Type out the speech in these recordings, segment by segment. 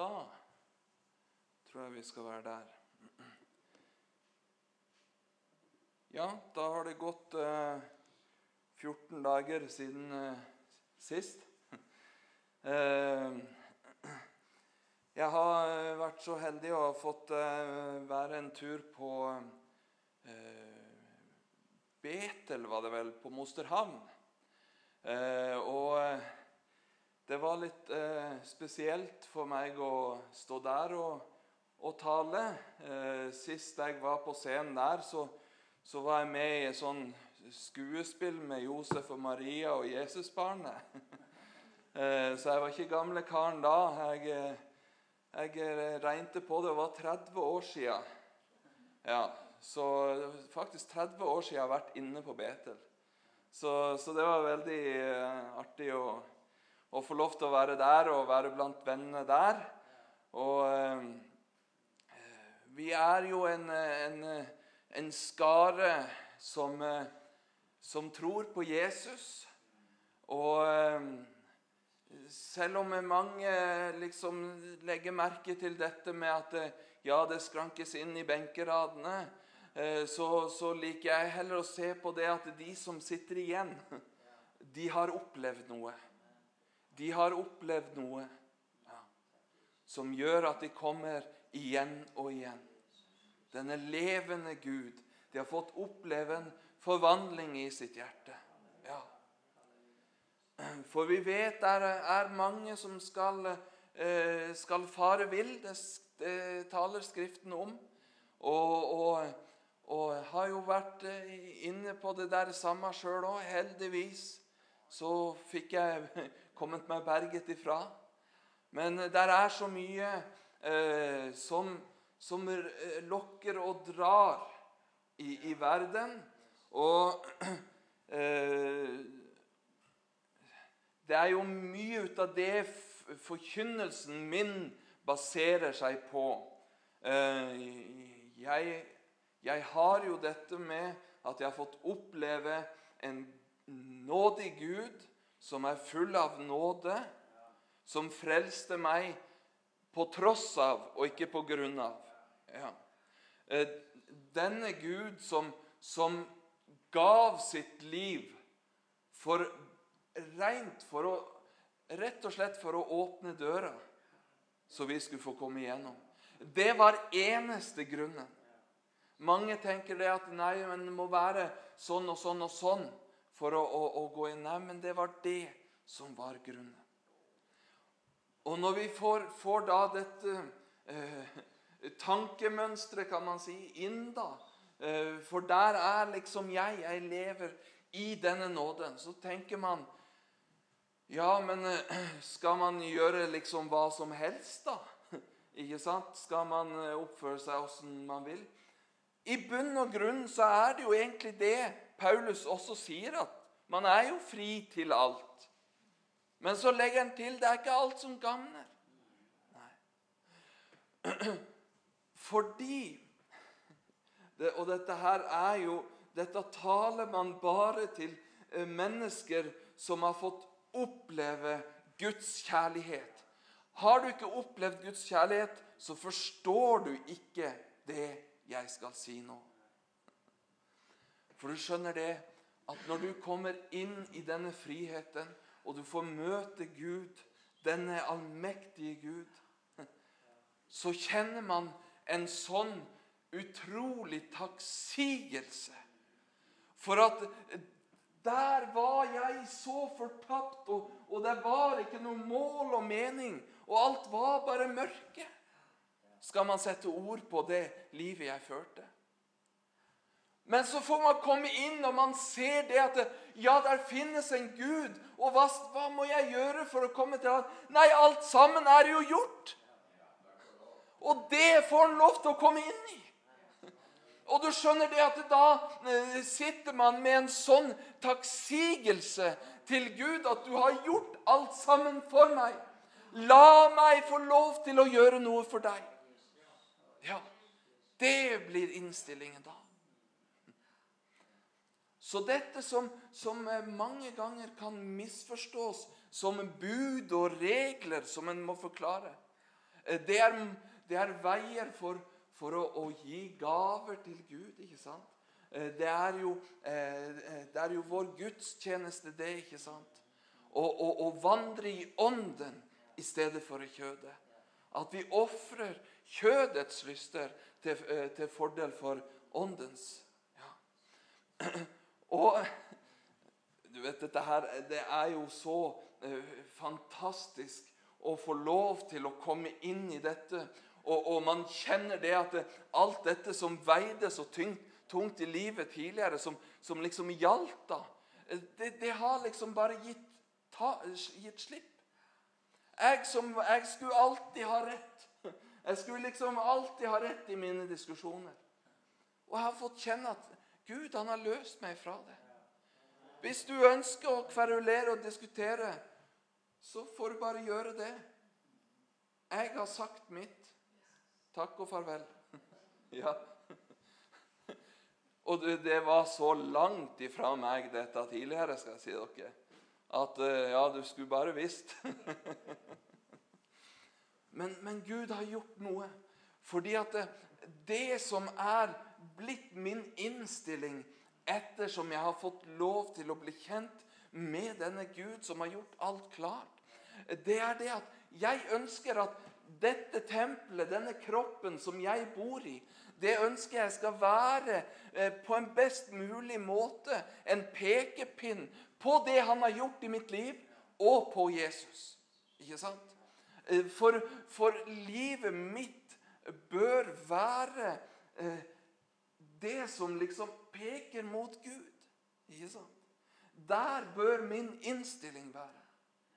da tror jeg vi skal være der. Ja, da har det gått eh, 14 dager siden eh, sist. Eh, jeg har eh, vært så heldig å ha fått eh, være en tur på eh, Betel, var det vel, på Mosterhavn. Og det var litt eh, spesielt for meg å stå der og, og tale. Eh, sist jeg var på scenen der, så, så var jeg med i et sånn skuespill med Josef og Maria og Jesusbarnet. eh, så jeg var ikke gamle karen da. Jeg, eh, jeg eh, regnet på det, det var 30 år siden. Ja, så faktisk 30 år siden jeg har vært inne på Betel. Så, så det var veldig eh, artig å, å, få lov til å være der og være blant vennene der. Og eh, vi er jo en, en, en skare som, eh, som tror på Jesus. Og eh, selv om mange liksom legger merke til dette med at eh, ja, det skrankes inn i benkeradene, eh, så, så, liker jeg heller å se på det at de som sitter igjen, de har opplevd noe. De har opplevd noe ja, som gjør at de kommer igjen og igjen. Denne levende Gud. De har fått oppleve en forvandling i sitt hjerte. Ja. For vi vet det er mange som skal, eh, skal fare vill. Det taler Skriften om. Og, og, og har jo vært eh, inne på det der samme sjøl òg. Heldigvis så fikk jeg kommet meg berget ifra. Men der er så mye eh, som, som lokker og drar i, i verden. Og eh, det er jo mye ut av det forkynnelsen min baserer seg på. Eh, jeg, jeg, har jo dette med at jeg har fått oppleve en nådig Gud som er full av nåde, som frelste meg på tross av og ikke på grunn av. Ja. Eh, denne Gud som, som gav sitt liv for rent for å Rett og slett for å åpne døra, så vi skulle få komme igjennom. Det var eneste grunnen. Mange tenker det at nei, men det må være sånn og sånn og sånn for å, å, å gå. Nei, men det var det som var grunnen. Og når vi får, får da dette eh, tankemønsteret, kan man si, inn da eh, For der er liksom jeg. Jeg lever i denne nåden. Så tenker man ja, men eh, skal man gjøre liksom hva som helst, da? Ikke sant? Skal man eh, oppføre seg åssen man vil? I bunn og grunn så er det jo egentlig det Paulus også sier, at man er jo fri til alt. Men så legger han til det er ikke alt som gagner. Fordi det, Og dette her er jo Dette taler man bare til eh, mennesker som har fått oppleve Guds kjærlighet. Har du ikke opplevd Guds kjærlighet, så forstår du ikke det jeg skal si nå. For du skjønner det at når du kommer inn i denne friheten, og du får møte Gud, denne allmektige Gud, så kjenner man en sånn utrolig takksigelse for at der var jeg så fortapt, og, og, det var ikke noe mål og mening. Og alt var bare mørke. Skal man sette ord på det livet jeg førte? Men så får man komme inn, og man ser det at det, ja, der finnes en Gud. Og hva, hva, må jeg gjøre for å komme til Han? Nei, alt sammen er jo gjort. Og det får han lov til å komme inn i. Og du skjønner det at da eh, sitter man med en sånn takksigelse til Gud at du har gjort alt sammen for meg. La meg få lov til å gjøre noe for deg. Ja, det blir innstillingen da. Så dette som, som eh, mange ganger kan misforstås som bud og regler som en må forklare, Eh, Det er, det er veier for, for å, å gi gaver til Gud, ikke sant? Eh, Det er jo, det er jo vår gudstjeneste, det, ikke sant? Å vandre i ånden i stedet for i kjødet. At vi ofrer kjødets lyster til, eh, til fordel for åndens. Ja. Og du vet, dette her, det er jo så eh, fantastisk å få lov til å komme inn i dette. Og, og man kjenner det at det, alt dette som veide så tungt, tungt i livet tidligere, som, som liksom gjaldt da, eh, det, det har liksom bare gitt, ta, gitt slipp. Jeg, som, jeg skulle alltid ha rett. Jeg skulle liksom alltid ha rett i mine diskusjoner. Og jeg har fått kjenne at Gud han har løst meg fra det. Hvis du ønsker å kverulere og diskutere, så får du bare gjøre det. Jeg har sagt mitt. Takk og farvel. Ja. Og det, var så langt ifra meg dette tidligere, skal jeg si dere, at eh, ja, du skulle bare visst. Men, men Gud har gjort noe. Fordi at det, det som er blitt min innstilling ettersom jeg har fått lov til å bli kjent med denne Gud som har gjort alt klart, det er det at jeg ønsker at dette tempelet, denne kroppen som jeg bor i, det ønsker jeg skal være eh, på en best mulig måte en pekepinn på det han har gjort i mitt liv, og på Jesus. Ikke sant? Eh, For, for livet mitt bør være eh, det som liksom peker mot Gud. Ikke sant? Der bør min innstilling være.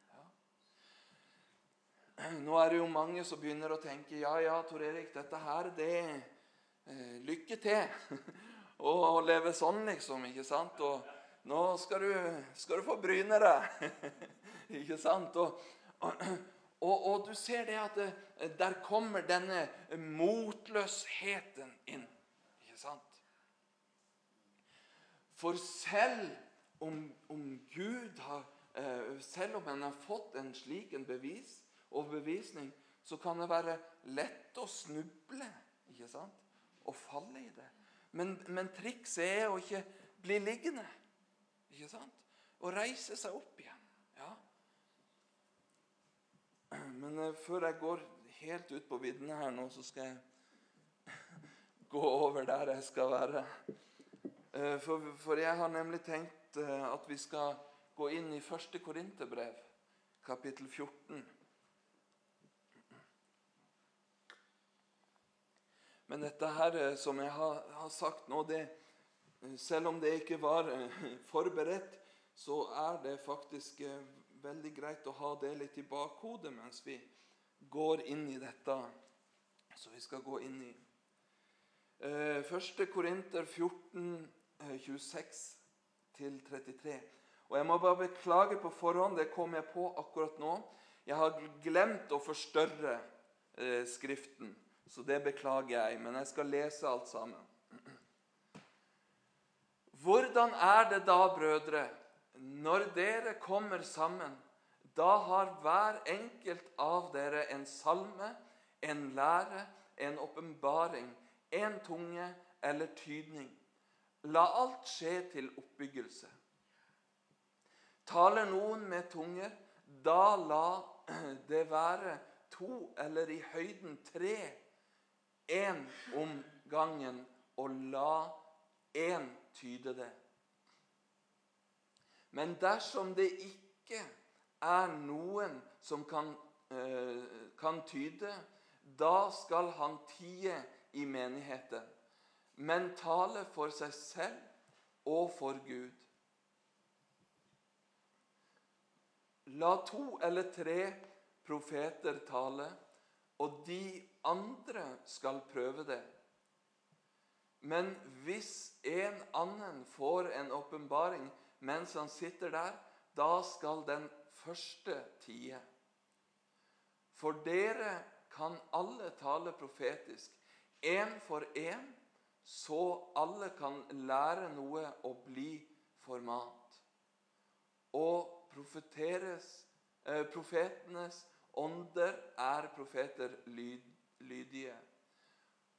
Ja. Nå er det jo mange som begynner å tenke ja, ja, Tor Erik, dette her, det eh, Lykke til å leve sånn, liksom. ikke sant? Og nå skal du, skal du få bryne deg. ikke sant? Og, og, og, du ser det at det, der kommer denne motløsheten inn. Ikke sant? For selv om, om Gud har eh, Selv om en har fått en slik en bevis og bevisning, så kan det være lett å snuble ikke sant? og falle i det. Men, men trikset er å ikke bli liggende. Ikke sant? Og reise seg opp igjen. Ja. Men eh, før jeg går helt ut på viddene her nå, så skal jeg gå over der jeg skal være. Eh, For, for jeg har nemlig tenkt eh, at vi skal gå inn i første Korinterbrev, kapittel 14. Men dette her eh, som jeg har, har sagt nå, det, eh, selv om det ikke var eh, forberedt, så er det faktisk eh, veldig greit å ha det litt i bakhodet mens vi går inn i dette som vi skal gå inn i. Eh, Første Korinter 14, eh, 26-33. Og Jeg må bare beklage på forhånd, det kom jeg på akkurat nå. Jeg har glemt å forstørre eh, Skriften, så det beklager jeg. Men jeg skal lese alt sammen. Hvordan er det da, brødre, når dere kommer sammen? Da har hver enkelt av dere en salme, en lære, en åpenbaring, en tunge eller tydning. La alt skje til oppbyggelse. Taler noen med tunger, da la det være to eller i høyden tre, én om gangen, og la én tyde det. Men dersom det ikke er noen som kan, eh, kan tyde, da skal han tie i menigheten, men tale for seg selv og for Gud. La to eller tre profeter tale, og de andre skal prøve det. Men hvis en annen får en åpenbaring mens han sitter der, da skal den første tie. For dere kan alle tale profetisk, én for én, så alle kan lære noe og bli formant. Og eh, profetenes ånder er profeter lyd, lydige.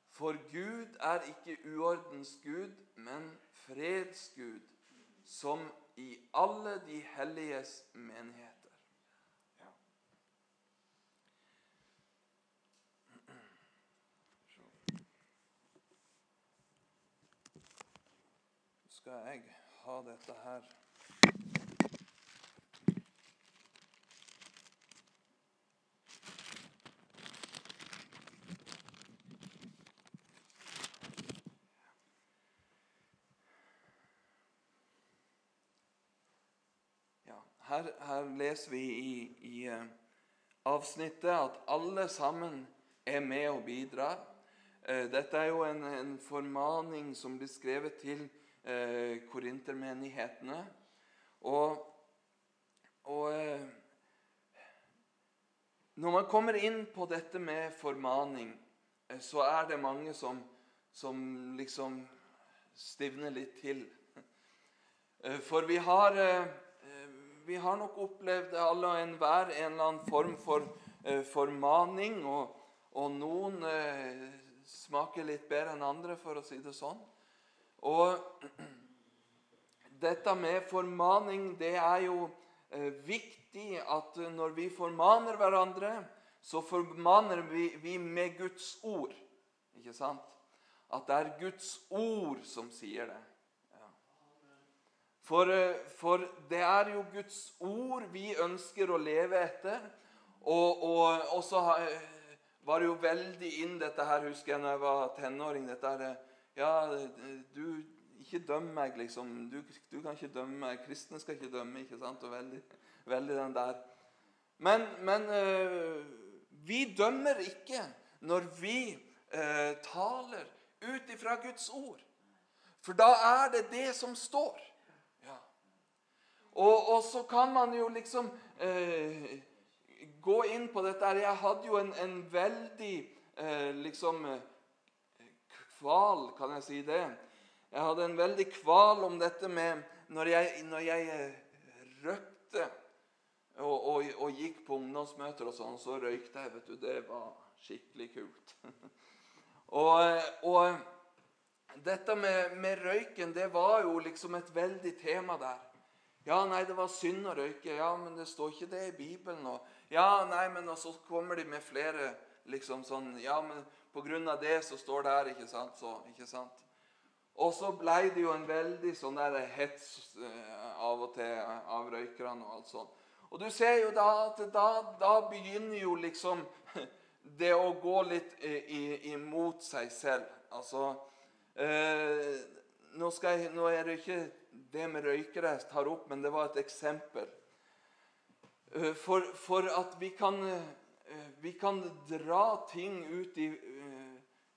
For Gud er ikke uordens Gud, men freds Gud, som i alle de helliges menigheter. Ja. skal jeg ha dette her. Her, her, leser vi i, i uh, avsnittet at alle sammen er med og bidrar. Uh, dette er jo en, en, formaning som blir skrevet til eh, korintermenighetene. Og, og når man kommer inn på dette med formaning, så er det mange som, som liksom stivner litt til. For vi har vi har nok opplevd alle og enhver en eller annen form for eh, formaning. Og, og noen eh, smaker litt bedre enn andre, for å si det sånn. Og dette med formaning, det er jo eh, viktig at når vi formaner hverandre, så formaner vi, vi med Guds ord. Ikke sant? At det er Guds ord som sier det. For, eh, for, det er jo Guds ord vi ønsker å leve etter. Og, og, og så eh, var det jo veldig inn dette her, husker jeg når jeg var tenåring. dette her, Ja, du Ikke døm meg, liksom. Du, du, kan ikke dømme meg. Kristne skal ikke dømme. ikke sant? Og veldig, veldig den der. Men, men vi dømmer ikke når vi taler ut ifra Guds ord. For da er det det som står. Og, og, så kan man jo liksom eh, gå inn på dette. Jeg hadde jo en, en veldig eh, liksom eh, kval, kan jeg si det? Jeg hadde en veldig kval om dette med Når jeg, når jeg røkte og, og, og, gikk på ungdomsmøter og sånn, så røykte jeg. vet du, Det var skikkelig kult. og, eh, og dette med, med røyken, det var jo liksom et veldig tema der. Ja, nei, det var synd å røyke. Ja, men det står ikke det i Bibelen. Og, ja, nei, men så kommer de med flere liksom sånn Ja, men på grunn av det så står det her, ikke sant? Så, ikke sant? Og så ble det jo en veldig sånn der hets eh, av og til av røykerne og alt sånt. Og du ser jo da at da, da begynner jo liksom det å gå litt imot seg selv. Altså eh, nå, jeg, nå, er det ikke det med røykere jeg tar opp, men det var et eksempel. Eh, for, for at vi kan, eh, vi kan, dra ting ut i, eh,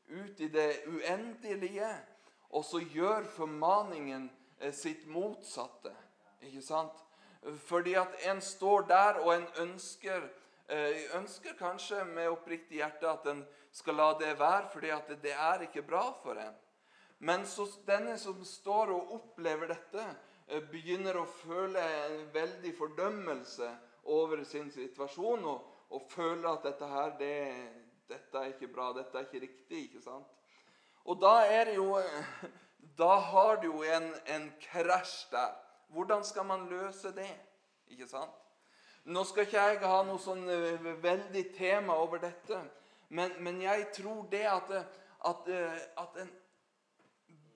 ut i det uendelige, og så gjør formaningen sitt motsatte. Ikke sant? Fordi at en står der, og en ønsker, ønsker kanskje med oppriktig hjerte at en skal la det være, fordi at det er ikke bra for en. Men så denne som står og opplever dette, eh, begynner å føle en veldig fordømmelse over sin situasjon og, og føler at dette her, det, dette er ikke bra, dette er ikke riktig. ikke sant? Og da er det jo Da har du jo en, en krasj der. Hvordan skal man løse det? Ikke sant? Nå skal ikke jeg ha noe sånn eh, veldig tema over dette, men, men jeg tror det at, at, eh, at en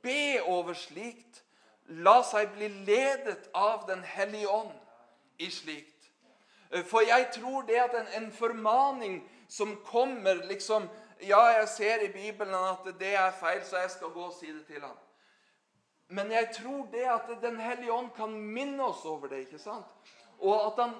be over slikt. La seg bli ledet av Den hellige ånd i slikt. For jeg tror det at en, en formaning som kommer liksom Ja, jeg ser i Bibelen at det er feil, så jeg skal gå og si det til ham. Men jeg tror det at Den hellige ånd kan minne oss over det. ikke sant? Og, han,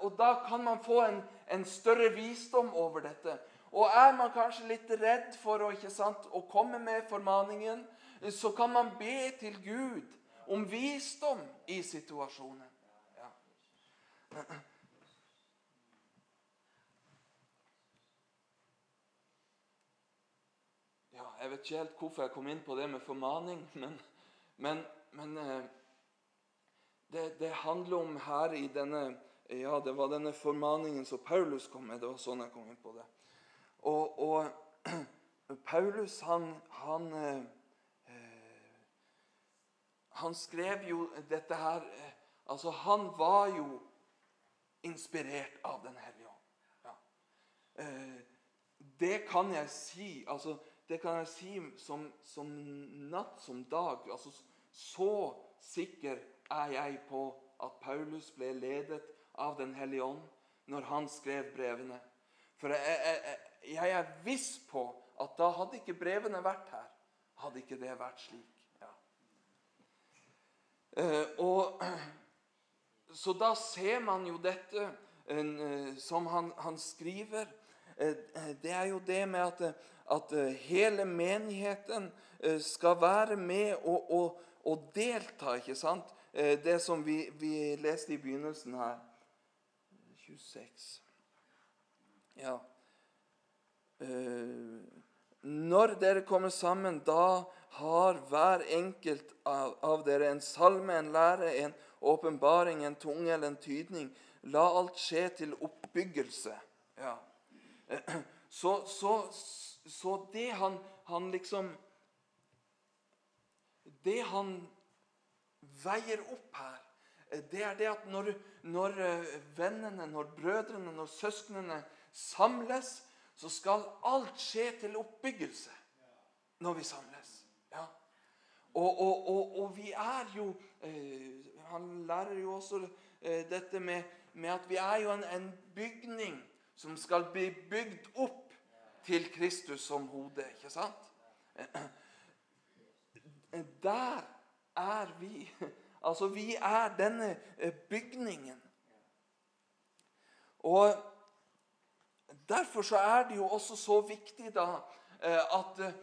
og da kan man få en, en, større visdom over dette. Og er man kanskje litt redd for å, sant, å komme med formaningen, så kan man be til Gud om visdom i situasjonen. Ja. ja. Jeg vet ikke helt hvorfor jeg kom inn på det med formaning, men, men, men eh, det, det, handler om her i denne Ja, det var denne formaningen som Paulus kom med. Det var sånn jeg kom inn på det. Og, og Paulus, han, han eh, Han skrev jo dette her eh, Altså, han var jo inspirert av Den hellige ånd. Ja. Eh, det kan jeg si. altså det kan jeg si som, som natt som dag. Altså, så sikker er jeg på at Paulus ble ledet av Den hellige ånd når han skrev brevene. For jeg, jeg, jeg, er viss på at da hadde ikke brevene vært her. Hadde ikke det vært slik. Eh, og, så da ser man jo dette eh, som han, han skriver. Eh, det er jo det med at at hele menigheten skal være med og, og, og delta. ikke sant? Det som vi, vi, leste i begynnelsen her. 26. Ja. Når dere kommer sammen, da har hver enkelt av, av dere en salme, en lære, en åpenbaring, en tunge eller en tydning. La alt skje til oppbyggelse. Ja. Så, så, så det han, han liksom Det han veier opp her, det er det at når, når eh, vennene, når brødrene, når søsknene samles, så skal alt skje til oppbyggelse når vi samles. Og, og, og, og, vi er jo eh, Han lærer jo også eh, dette med, med, at vi er jo en, en bygning som skal bli bygd opp til Kristus som hode. Ikke sant? Der er vi. Altså, vi er denne eh, bygningen. Og Derfor så er det jo også så viktig da at,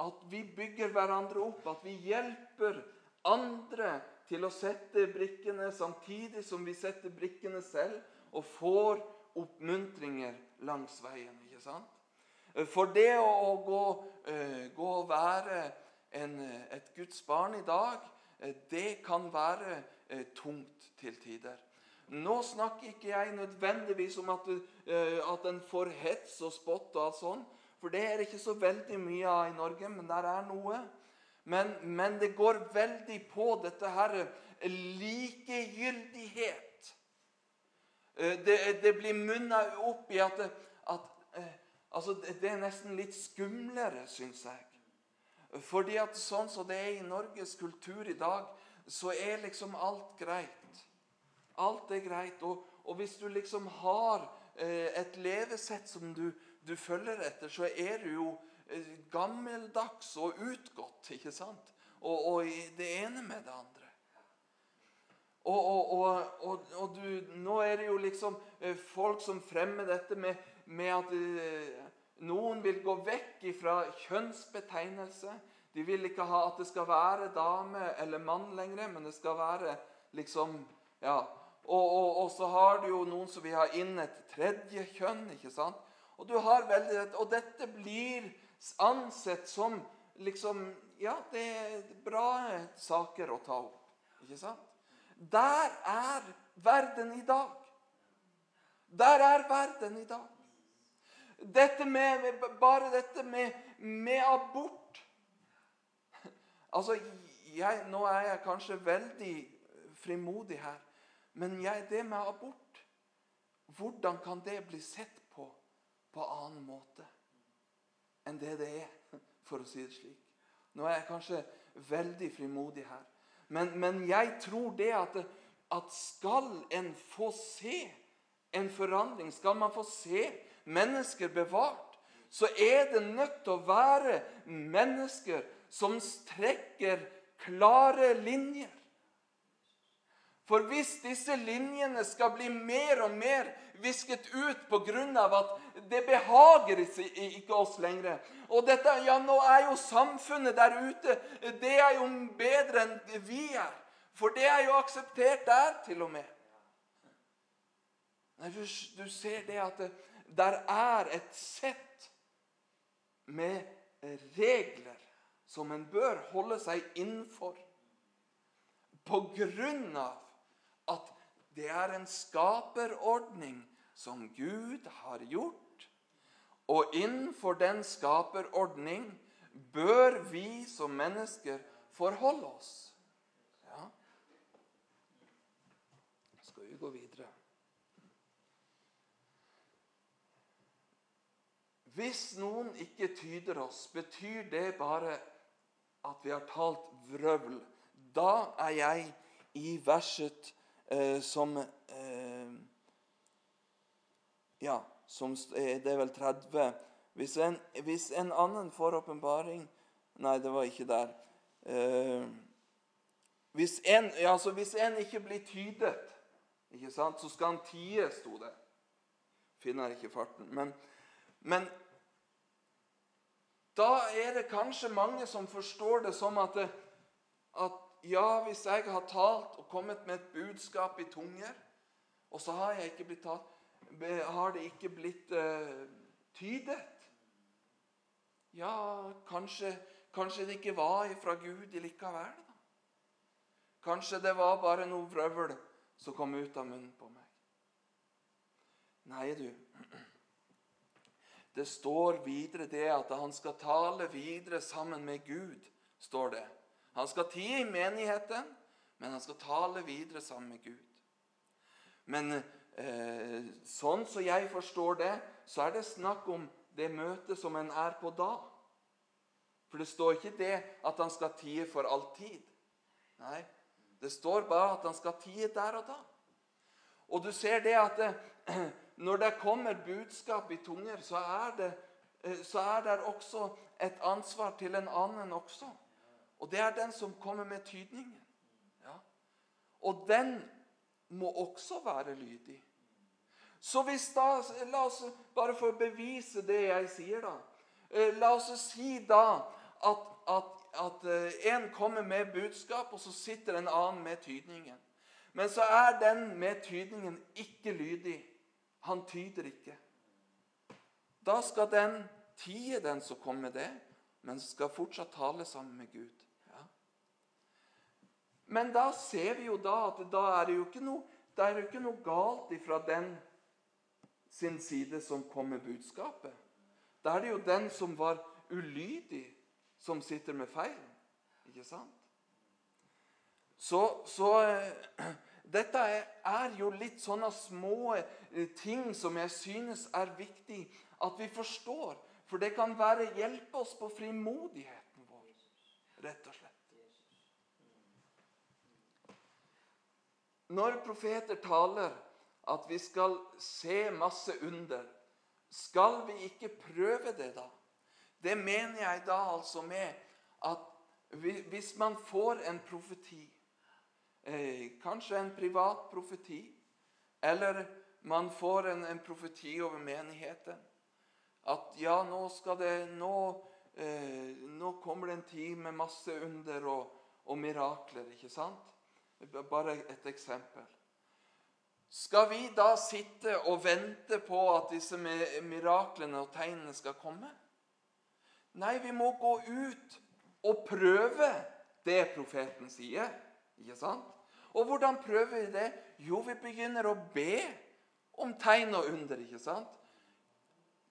at vi bygger hverandre opp, at vi hjelper andre til å sette brikkene samtidig som vi setter brikkene selv, og får oppmuntringer langs veien. ikke sant? For det å gå, eh, gå og være en, et Guds barn i dag, eh, det kan være eh, tungt til tider. Nå snakker ikke jeg nødvendigvis om at, at en får hets og spott og alt sånt. For det er ikke så veldig mye av i Norge, men der er noe. Men, men det går veldig på dette her likegyldighet. Det, det blir munna opp i at, at Altså, Det er nesten litt skumlere, syns jeg. Fordi at sånn som det er i Norges kultur i dag, så er liksom alt greit. Alt er greit. Og, og hvis du liksom har eh, et levesett som du, du, følger etter, så er du jo eh, gammeldags og utgått, ikke sant? Og, og det ene med det andre. Og, og, du, nå er det jo liksom eh, folk som fremmer dette med med at eh, noen vil gå vekk fra kjønnsbetegnelse. De vil ikke ha at det skal være dame eller mann lenger, men det skal være liksom Ja. Og, og, og så har du jo noen som vil ha inn et tredje kjønn. ikke sant? Og, veldig, og dette blir ansett som liksom Ja, det er bra saker å ta opp. Ikke sant? Der er verden i dag. Der er verden i dag. Dette med, bare dette med, med abort Altså, jeg, Nå er jeg kanskje veldig frimodig her, men jeg, det med abort Hvordan kan det bli sett på annen måte enn det det er, for å si det slik? Nå er jeg kanskje veldig frimodig her. Men, men jeg tror det at, at skal en få se en forandring, skal man få se mennesker bevart, så er det nødt til å være mennesker som strekker klare linjer. For hvis disse linjene skal bli mer og mer visket ut pga. at det behager ikke oss lenger Og dette, ja, nå er jo samfunnet der ute det er jo bedre enn vi er. For det er jo akseptert der, til og med. Nei, du, ser det at det, der er et sett med regler som en bør holde seg innenfor. På grunn av at det er en skaperordning som Gud har gjort. Og innenfor den skaperordning bør vi som mennesker forholde oss. Ja. Skal vi gå videre? Hvis noen ikke tyder oss, betyr det bare at vi har talt vrøvl. Da er jeg i verset eh, som eh, Ja, som, det er vel 30. Hvis en, hvis en annen får åpenbaring Nei, det var ikke der. Eh, hvis, en, ja, altså, hvis en ikke blir tydet, ikke sant, så skal han tie, sto det. Finner ikke farten. Men, men da er det kanskje mange som forstår det som at, det, at ja, hvis jeg har talt og kommet med et budskap i tunger, og så har talt, har det ikke blitt uh, tydet Ja, kanskje, kanskje, det ikke var fra Gud likevel. da. Kanskje det var bare noe vrøvl som kom ut av munnen på meg. Nei, du. Det står videre det at han skal tale videre sammen med Gud. står det. Han skal tie i menigheten, men han skal tale videre sammen med Gud. Men eh, sånn som jeg forstår det, så er det snakk om det møtet som en er på da. For det står ikke det at han skal tie for alltid. Nei, det står bare at han skal tie der og da. Og du ser det at det, når det kommer budskap i tunger, så er, det, eh, så er det også et ansvar til en annen også. Og det er den som kommer med tydningen. Ja. Og den må også være lydig. Så hvis da, La oss bare for å bevise det jeg sier, da. Eh, la oss si da at, at, at eh, en kommer med budskap, og så sitter en annen med tydningen. Men så er den med tydningen ikke lydig. Han tyder ikke. Da skal den tie, den som kommer med det, men skal fortsatt tale sammen med Gud. Men da ser vi jo da at da er det jo ikke noe, er jo ikke noe galt ifra den sin side som kom med budskapet. Da er det jo den som var ulydig, som sitter med feil. Ikke sant? Så, så eh, dette er jo litt sånne små eh, ting som jeg synes er viktig at vi forstår. For det kan være hjelpe oss på frimodigheten vår, rett og slett. Når profeter taler at vi skal se masse under, skal vi ikke prøve det da? Det mener jeg da altså med at hvis man får en profeti eh, kanskje en privat profeti. Eller man får en, en, profeti over menigheten. At ja, nå skal det Nå, eh, nå kommer det en tid med masse under og, og mirakler, ikke sant? Bare et eksempel. Skal vi da sitte og vente på at disse miraklene og tegnene skal komme? Nei, vi må gå ut og prøve det profeten sier. Ikke sant? Og hvordan prøver vi det? Jo, vi begynner å be om tegn og under. ikke sant?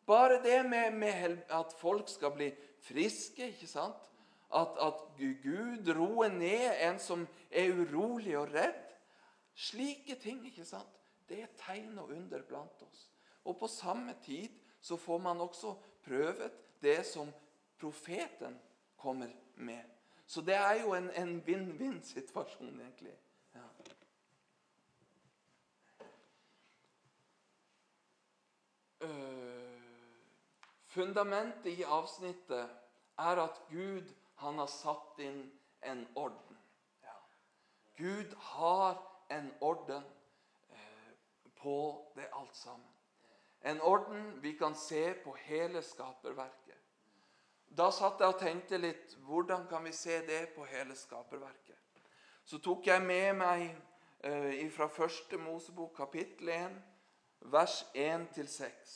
Bare det med, med at folk skal bli friske, ikke sant? At, at, Gud roer ned en som er urolig og redd. Slike ting, ikke sant? Det er tegn og under blant oss. Og på samme tid så får man også prøvet det som profeten kommer med. Så det er jo en vinn-vinn-situasjon, egentlig. Øh, fundamentet i avsnittet er at Gud han har satt inn en orden. Ja. Gud har en orden eh, på det alt sammen. En orden vi kan se på hele skaperverket. Da satt jeg og tenkte litt hvordan kan vi se det på hele skaperverket. Så tok jeg med meg eh, fra første Mosebok kapittel 1 vers 1-6.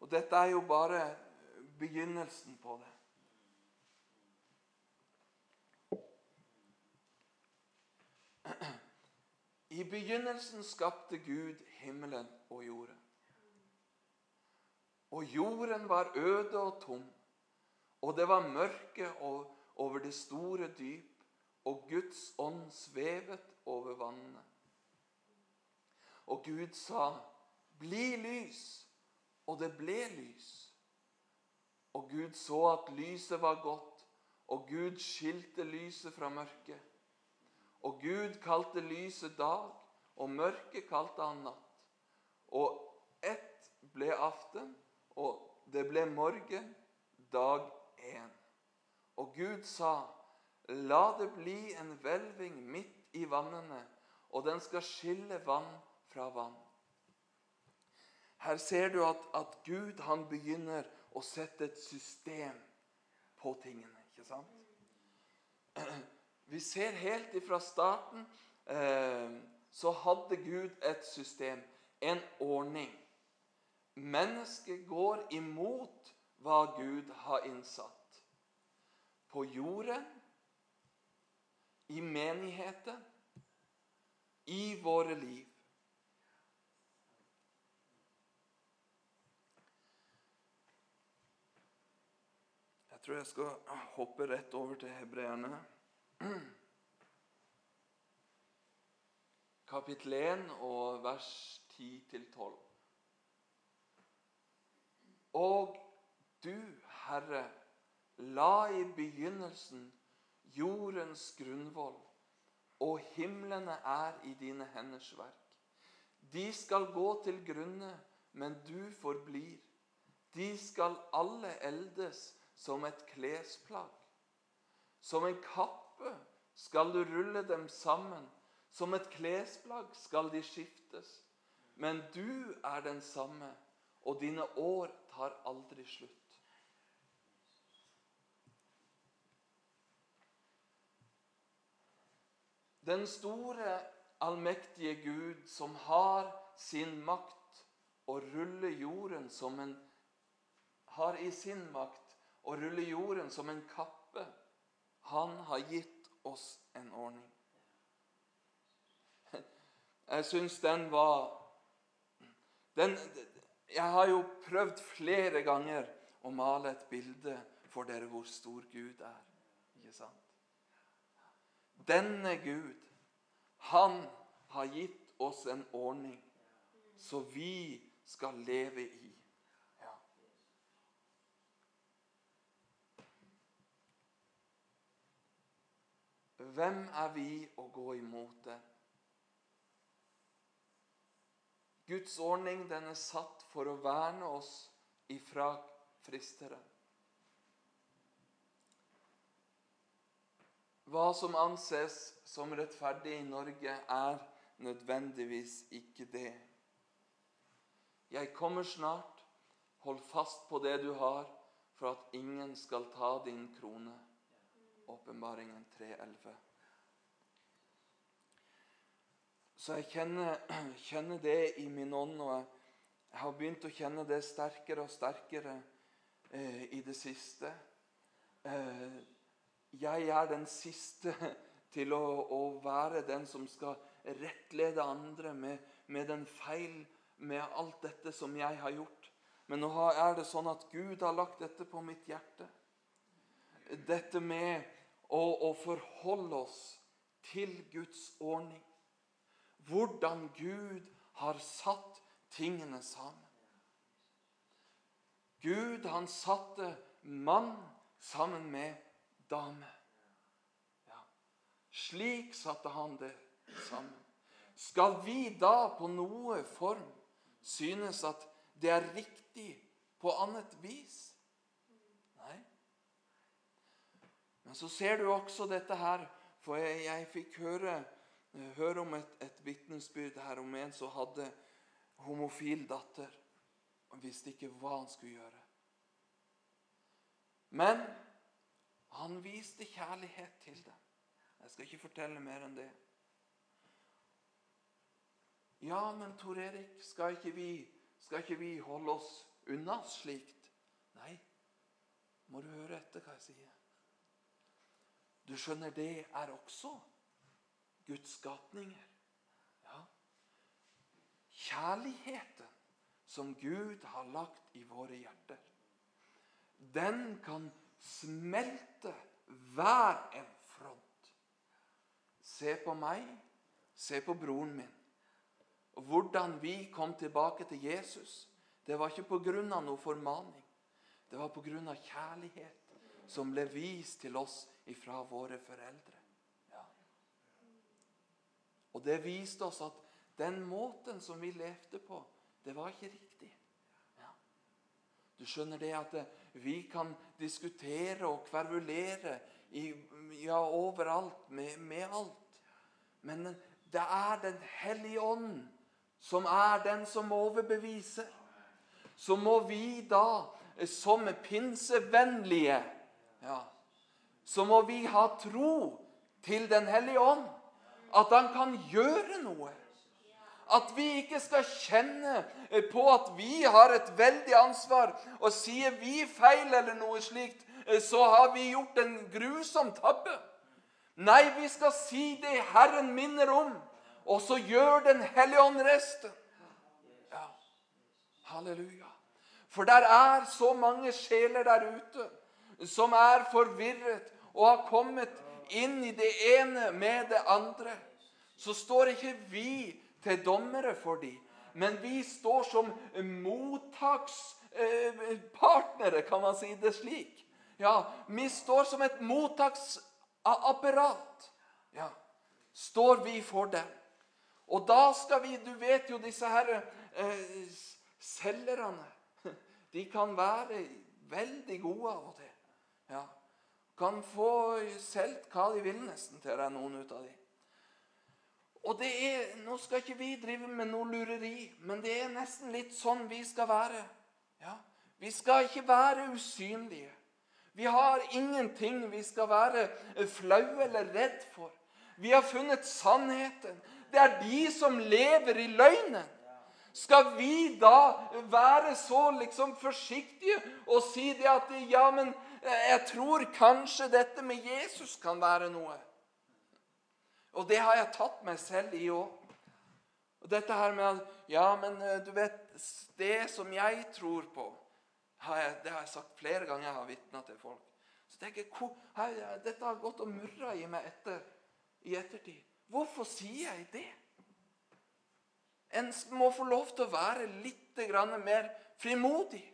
Og dette er jo bare begynnelsen på det. I begynnelsen skapte Gud himmelen og jorden. Og jorden var øde og tom, og det var mørke over det store dyp, og Guds ånd svevet over vannene. Og Gud sa, 'Bli lys', og det ble lys. Og Gud så at lyset var godt, og Gud skilte lyset fra mørket. Og Gud kalte lyset dag, og mørket kalte han natt. Og ett ble aften, og det ble morgen, dag én. Og Gud sa, la det bli en hvelving midt i vannene, og den skal skille vann fra vann. Her ser du at, at Gud han begynner å sette et system på tingene. ikke sant? Vi ser helt ifra starten eh, så hadde Gud et system, en ordning. Mennesket går imot hva Gud har innsatt. På jorden, i menigheten, i våre liv. Jeg tror jeg skal hoppe rett over til hebreerne. Kapittel 1 og vers 10-12. Og du, Herre, la i begynnelsen jordens grunnvoll, og himlene er i dine henders verk. De skal gå til grunne, men du forblir. De skal alle eldes som et klesplagg. Som en kapp kappe skal du rulle dem sammen. Som et klesplagg skal de skiftes. Men du er den samme, og dine år tar aldri slutt. Den store, allmektige Gud som har sin makt å rulle jorden som en har i sin makt å rulle jorden som en kappe han har gitt oss en ordning. Jeg syns den var den, Jeg har jo prøvd flere ganger å male et bilde for dere hvor stor Gud er. Ikke sant? Denne Gud, han har gitt oss en ordning så vi skal leve i. Hvem er vi å gå imot det? Guds ordning den er satt for å verne oss ifra fristere. Hva som anses som rettferdig i Norge, er nødvendigvis ikke det. Jeg kommer snart. Hold fast på det du har, for at ingen skal ta din krone. Åpenbaringen 3.11. Så jeg kjenner, kjenner, det i min ånd, og jeg har begynt å kjenne det sterkere og sterkere eh, i det siste. Eh, jeg er den siste til å, å, være den som skal rettlede andre med, med den feil, med alt dette som jeg har gjort. Men nå er det sånn at Gud har lagt dette på mitt hjerte. Dette med og å forholde oss til Guds ordning. Hvordan Gud har satt tingene sammen. Gud, han satte mann sammen med dame. Ja. Slik satte han det sammen. Skal vi da på noe form synes at det er riktig på annet vis? Men så ser du også dette her, for jeg, jeg fikk høre, høre, om et, et vitnesbyrd her om en som hadde homofil datter. Og visste ikke hva han skulle gjøre. Men han viste kjærlighet til dem. Jeg skal ikke fortelle mer enn det. Ja, men Tor Erik, skal ikke vi, skal ikke vi holde oss unna slikt? Nei, må du høre etter hva jeg sier. Du skjønner, det er også Guds skapninger. Ja. kjærligheten som Gud har lagt i våre hjerter, den kan smelte hver en front. Se på meg, se på broren min. Og Hvordan vi kom tilbake til Jesus, det var ikke pga. noe formaning. Det var pga. kjærlighet som ble vist til oss ifra våre foreldre. Ja. Og det viste oss at den måten som vi levde på, det var ikke riktig. Ja. Du skjønner det at vi kan diskutere og kvervulere i, ja, overalt med, med alt. Men det er Den hellige ånd som er den som overbeviser. Så må vi da, som pinsevennlige, ja, så må vi ha tro til Den hellige ånd. At han kan gjøre noe. At vi ikke skal kjenne på at vi har et veldig ansvar. Og sier vi feil eller noe slikt, så har vi gjort en grusom tabbe. Nei, vi skal si det Herren minner om, og så gjør Den hellige ånd resten. Ja. Halleluja. For der er så mange sjeler der ute som er forvirret og har kommet inn i det ene med det andre. Så står ikke vi til dommere for dem, men vi står som mottakspartnere, kan man si det slik. Ja, Vi står som et mottaksapparat. Ja, står vi for dem. Og da skal vi Du vet jo disse her eh, selgerne. De kan være veldig gode av og til. Ja. Kan få solgt hva de vil nesten til deg, noen ut av dem. Og det er, Nå skal ikke vi drive med noe lureri, men det er nesten litt sånn vi skal være. Ja. Vi skal ikke være usynlige. Vi har ingenting vi skal være flaue eller redd for. Vi har funnet sannheten. Det er de som lever i løgnen. Skal vi da være så liksom forsiktige og si det at ja, men jeg tror kanskje dette med Jesus kan være noe? Og det har jeg tatt meg selv i òg. Og dette her med at Ja, men eh, du vet Det som jeg tror på har jeg, Det har jeg sagt flere ganger jeg har vitna til folk. Så tenker jeg, her, Dette har gått og murra i meg etter, i ettertid. Hvorfor sier jeg det? En må få lov til å være litt mer frimodig.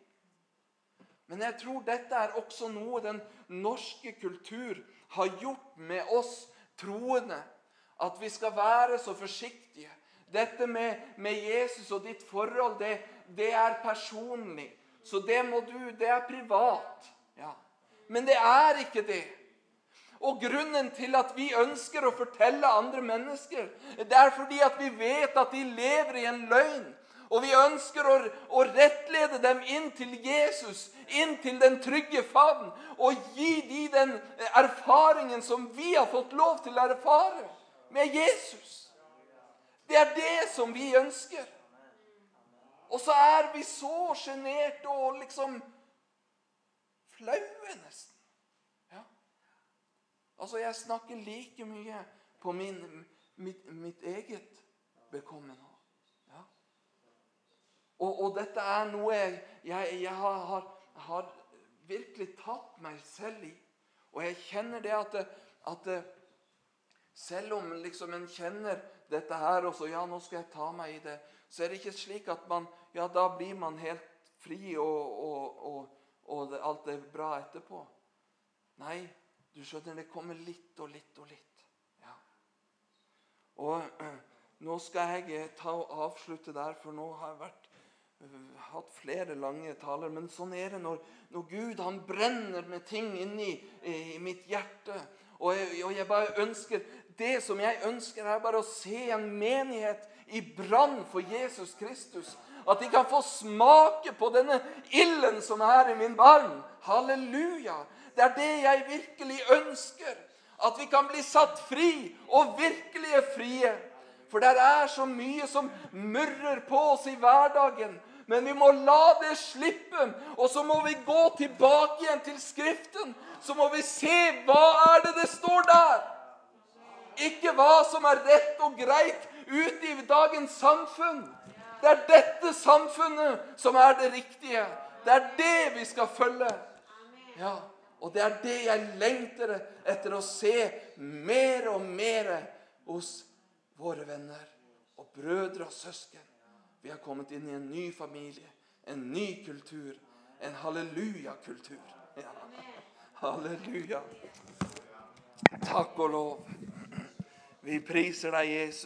Men jeg tror dette er også noe den norske kultur har gjort med oss troende. At vi skal være så forsiktige. Dette med, med Jesus og ditt forhold, det, det, er personlig. Så det må du Det er privat. Ja. Men det er ikke det. Og grunnen til at vi ønsker å fortelle andre mennesker, det er fordi at vi vet at de lever i en løgn. Og vi ønsker å, å rettlede dem inn til Jesus, inn til den trygge favn. Og gi dem den erfaringen som vi har fått lov til å erfare med Jesus. Det er det som vi ønsker. Og så er vi så sjenerte og liksom flaue, nesten. Altså, Jeg snakker like mye på min, mitt, mitt, eget bekomme nå. Ja. Og, og, dette er noe jeg, jeg, har, har, har, virkelig tatt meg selv i. Og jeg kjenner det at, at selv om liksom en kjenner dette her og så ja, nå skal jeg ta meg i det, så er det ikke slik at man ja, da blir man helt fri og, og, og, og alt er bra etterpå. Nei, du skjønner, det kommer litt og litt og litt. Ja. Og nå skal jeg ta og avslutte der, for nå har jeg vært, hatt flere lange taler. Men sånn er det når, når Gud han brenner med ting inni i, mitt hjerte. Og jeg, og jeg, bare ønsker Det som jeg ønsker, er bare å se en menighet i brann for Jesus Kristus. At de kan få smake på denne ilden som er i min barn. Halleluja! Det er det jeg virkelig ønsker. At vi kan bli satt fri, og virkelig frie. For det er så mye som murrer på oss i hverdagen. Men vi må la det slippe, og så må vi gå tilbake igjen til Skriften. Så må vi se hva er det det står der. Ikke hva som er rett og greit ute i dagens samfunn. Det er dette samfunnet som er det riktige. Det er det vi skal følge. Ja, Og det er det jeg lengter etter å se mer og mer hos våre venner og brødre og søsken. Vi har kommet inn i en ny familie, en ny kultur, en halleluja-kultur. Ja. Halleluja. Takk og lov. Vi priser deg, Jesus.